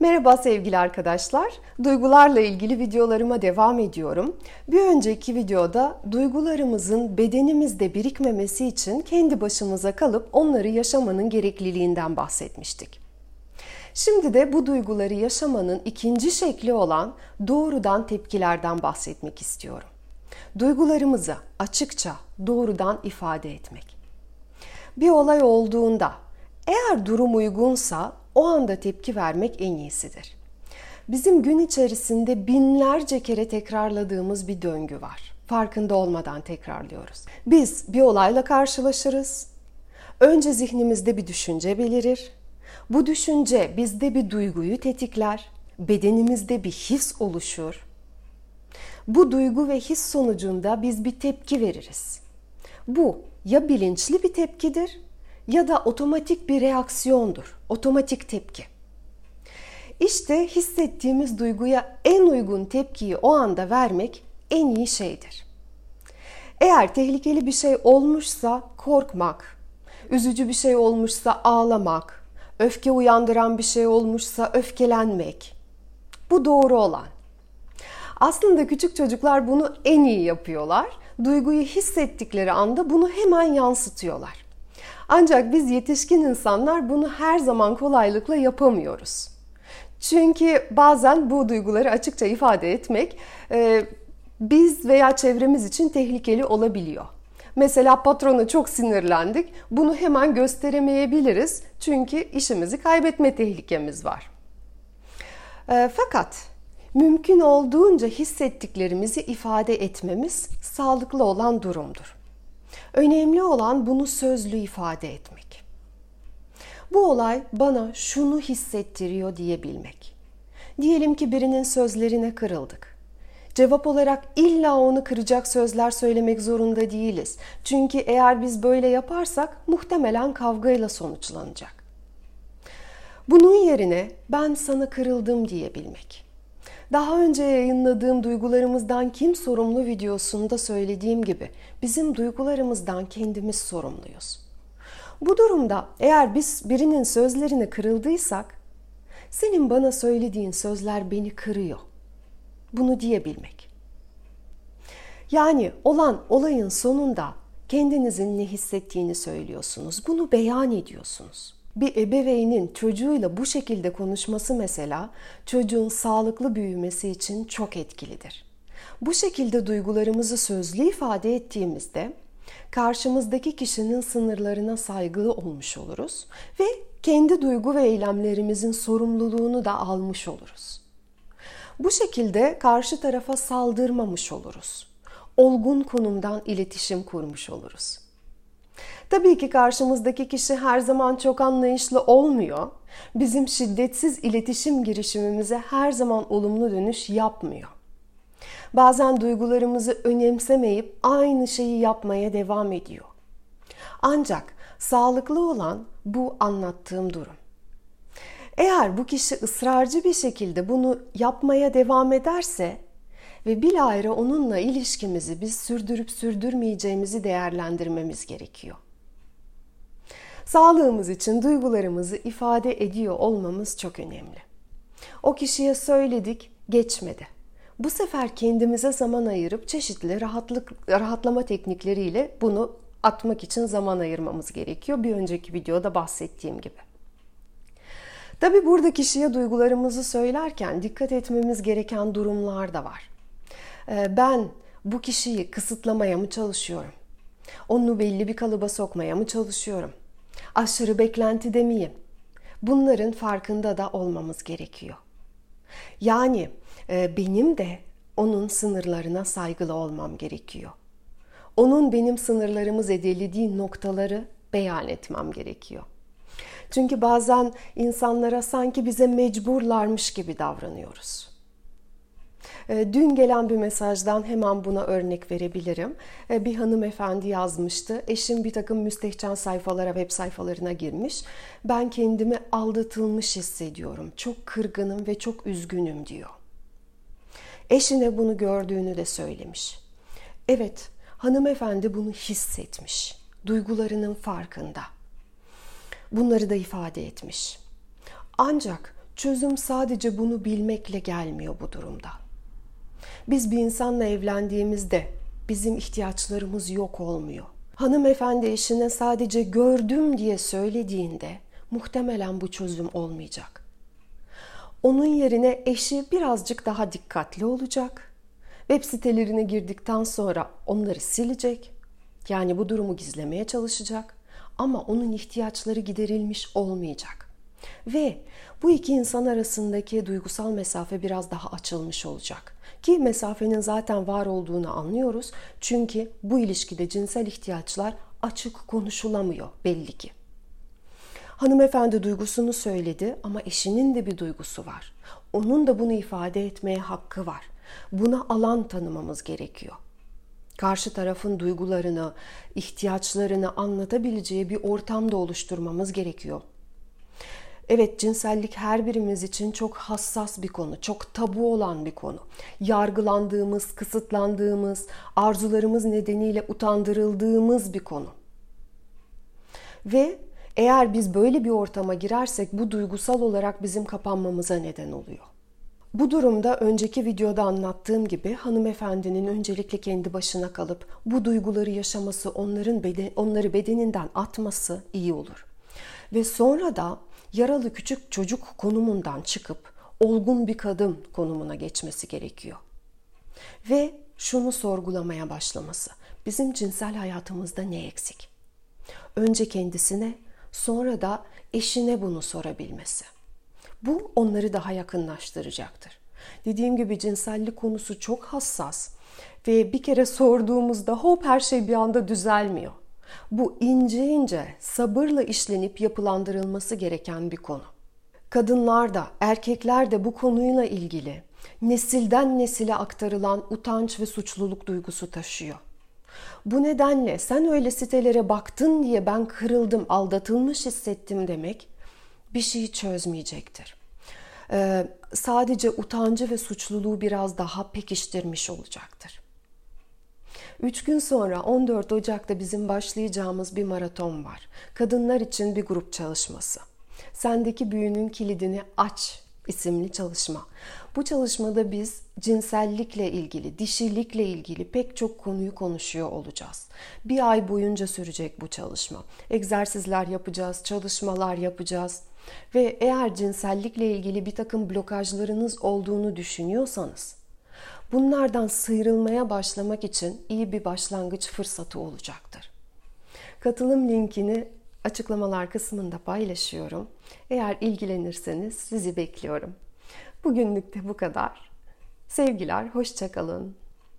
Merhaba sevgili arkadaşlar. Duygularla ilgili videolarıma devam ediyorum. Bir önceki videoda duygularımızın bedenimizde birikmemesi için kendi başımıza kalıp onları yaşamanın gerekliliğinden bahsetmiştik. Şimdi de bu duyguları yaşamanın ikinci şekli olan doğrudan tepkilerden bahsetmek istiyorum. Duygularımızı açıkça doğrudan ifade etmek. Bir olay olduğunda eğer durum uygunsa o anda tepki vermek en iyisidir. Bizim gün içerisinde binlerce kere tekrarladığımız bir döngü var. Farkında olmadan tekrarlıyoruz. Biz bir olayla karşılaşırız. Önce zihnimizde bir düşünce belirir. Bu düşünce bizde bir duyguyu tetikler. Bedenimizde bir his oluşur. Bu duygu ve his sonucunda biz bir tepki veririz. Bu ya bilinçli bir tepkidir ya da otomatik bir reaksiyondur. Otomatik tepki. İşte hissettiğimiz duyguya en uygun tepkiyi o anda vermek en iyi şeydir. Eğer tehlikeli bir şey olmuşsa korkmak, üzücü bir şey olmuşsa ağlamak, öfke uyandıran bir şey olmuşsa öfkelenmek. Bu doğru olan. Aslında küçük çocuklar bunu en iyi yapıyorlar. Duyguyu hissettikleri anda bunu hemen yansıtıyorlar. Ancak biz yetişkin insanlar bunu her zaman kolaylıkla yapamıyoruz. Çünkü bazen bu duyguları açıkça ifade etmek e, biz veya çevremiz için tehlikeli olabiliyor. Mesela patrona çok sinirlendik. Bunu hemen gösteremeyebiliriz. Çünkü işimizi kaybetme tehlikemiz var. E, fakat mümkün olduğunca hissettiklerimizi ifade etmemiz sağlıklı olan durumdur. Önemli olan bunu sözlü ifade etmek. Bu olay bana şunu hissettiriyor diyebilmek. Diyelim ki birinin sözlerine kırıldık. Cevap olarak illa onu kıracak sözler söylemek zorunda değiliz. Çünkü eğer biz böyle yaparsak muhtemelen kavgayla sonuçlanacak. Bunun yerine ben sana kırıldım diyebilmek. Daha önce yayınladığım duygularımızdan kim sorumlu videosunda söylediğim gibi bizim duygularımızdan kendimiz sorumluyuz. Bu durumda eğer biz birinin sözlerine kırıldıysak senin bana söylediğin sözler beni kırıyor. Bunu diyebilmek. Yani olan olayın sonunda kendinizin ne hissettiğini söylüyorsunuz. Bunu beyan ediyorsunuz bir ebeveynin çocuğuyla bu şekilde konuşması mesela çocuğun sağlıklı büyümesi için çok etkilidir. Bu şekilde duygularımızı sözlü ifade ettiğimizde karşımızdaki kişinin sınırlarına saygılı olmuş oluruz ve kendi duygu ve eylemlerimizin sorumluluğunu da almış oluruz. Bu şekilde karşı tarafa saldırmamış oluruz. Olgun konumdan iletişim kurmuş oluruz. Tabii ki karşımızdaki kişi her zaman çok anlayışlı olmuyor. Bizim şiddetsiz iletişim girişimimize her zaman olumlu dönüş yapmıyor. Bazen duygularımızı önemsemeyip aynı şeyi yapmaya devam ediyor. Ancak sağlıklı olan bu anlattığım durum. Eğer bu kişi ısrarcı bir şekilde bunu yapmaya devam ederse ve bilahare onunla ilişkimizi biz sürdürüp sürdürmeyeceğimizi değerlendirmemiz gerekiyor. Sağlığımız için duygularımızı ifade ediyor olmamız çok önemli. O kişiye söyledik, geçmedi. Bu sefer kendimize zaman ayırıp çeşitli rahatlık rahatlama teknikleriyle bunu atmak için zaman ayırmamız gerekiyor. Bir önceki videoda bahsettiğim gibi. Tabi burada kişiye duygularımızı söylerken dikkat etmemiz gereken durumlar da var. Ee, ben bu kişiyi kısıtlamaya mı çalışıyorum? Onu belli bir kalıba sokmaya mı çalışıyorum? Aşırı beklenti miyim? Bunların farkında da olmamız gerekiyor. Yani e, benim de onun sınırlarına saygılı olmam gerekiyor. Onun benim sınırlarımı zedelediği noktaları beyan etmem gerekiyor. Çünkü bazen insanlara sanki bize mecburlarmış gibi davranıyoruz. Ee, dün gelen bir mesajdan hemen buna örnek verebilirim. Ee, bir hanımefendi yazmıştı. Eşim bir takım müstehcen sayfalara, web sayfalarına girmiş. Ben kendimi aldatılmış hissediyorum. Çok kırgınım ve çok üzgünüm diyor. Eşine bunu gördüğünü de söylemiş. Evet, hanımefendi bunu hissetmiş. Duygularının farkında. Bunları da ifade etmiş. Ancak Çözüm sadece bunu bilmekle gelmiyor bu durumda. Biz bir insanla evlendiğimizde bizim ihtiyaçlarımız yok olmuyor. Hanımefendi eşine sadece gördüm diye söylediğinde muhtemelen bu çözüm olmayacak. Onun yerine eşi birazcık daha dikkatli olacak. Web sitelerine girdikten sonra onları silecek. Yani bu durumu gizlemeye çalışacak ama onun ihtiyaçları giderilmiş olmayacak. Ve bu iki insan arasındaki duygusal mesafe biraz daha açılmış olacak. Ki mesafenin zaten var olduğunu anlıyoruz. Çünkü bu ilişkide cinsel ihtiyaçlar açık konuşulamıyor belli ki. Hanımefendi duygusunu söyledi ama eşinin de bir duygusu var. Onun da bunu ifade etmeye hakkı var. Buna alan tanımamız gerekiyor. Karşı tarafın duygularını, ihtiyaçlarını anlatabileceği bir ortamda oluşturmamız gerekiyor. Evet cinsellik her birimiz için çok hassas bir konu, çok tabu olan bir konu. Yargılandığımız, kısıtlandığımız, arzularımız nedeniyle utandırıldığımız bir konu. Ve eğer biz böyle bir ortama girersek bu duygusal olarak bizim kapanmamıza neden oluyor. Bu durumda önceki videoda anlattığım gibi hanımefendinin öncelikle kendi başına kalıp bu duyguları yaşaması, onların beden, onları bedeninden atması iyi olur. Ve sonra da yaralı küçük çocuk konumundan çıkıp olgun bir kadın konumuna geçmesi gerekiyor. Ve şunu sorgulamaya başlaması. Bizim cinsel hayatımızda ne eksik? Önce kendisine, sonra da eşine bunu sorabilmesi. Bu onları daha yakınlaştıracaktır. Dediğim gibi cinsellik konusu çok hassas ve bir kere sorduğumuzda hop her şey bir anda düzelmiyor. Bu ince ince sabırla işlenip yapılandırılması gereken bir konu. Kadınlar da erkekler de bu konuyla ilgili nesilden nesile aktarılan utanç ve suçluluk duygusu taşıyor. Bu nedenle sen öyle sitelere baktın diye ben kırıldım, aldatılmış hissettim demek bir şeyi çözmeyecektir. Ee, sadece utancı ve suçluluğu biraz daha pekiştirmiş olacaktır. Üç gün sonra 14 Ocak'ta bizim başlayacağımız bir maraton var. Kadınlar için bir grup çalışması. Sendeki büyünün kilidini aç isimli çalışma. Bu çalışmada biz cinsellikle ilgili, dişilikle ilgili pek çok konuyu konuşuyor olacağız. Bir ay boyunca sürecek bu çalışma. Egzersizler yapacağız, çalışmalar yapacağız. Ve eğer cinsellikle ilgili bir takım blokajlarınız olduğunu düşünüyorsanız, bunlardan sıyrılmaya başlamak için iyi bir başlangıç fırsatı olacaktır. Katılım linkini açıklamalar kısmında paylaşıyorum. Eğer ilgilenirseniz sizi bekliyorum. Bugünlük de bu kadar. Sevgiler, hoşçakalın.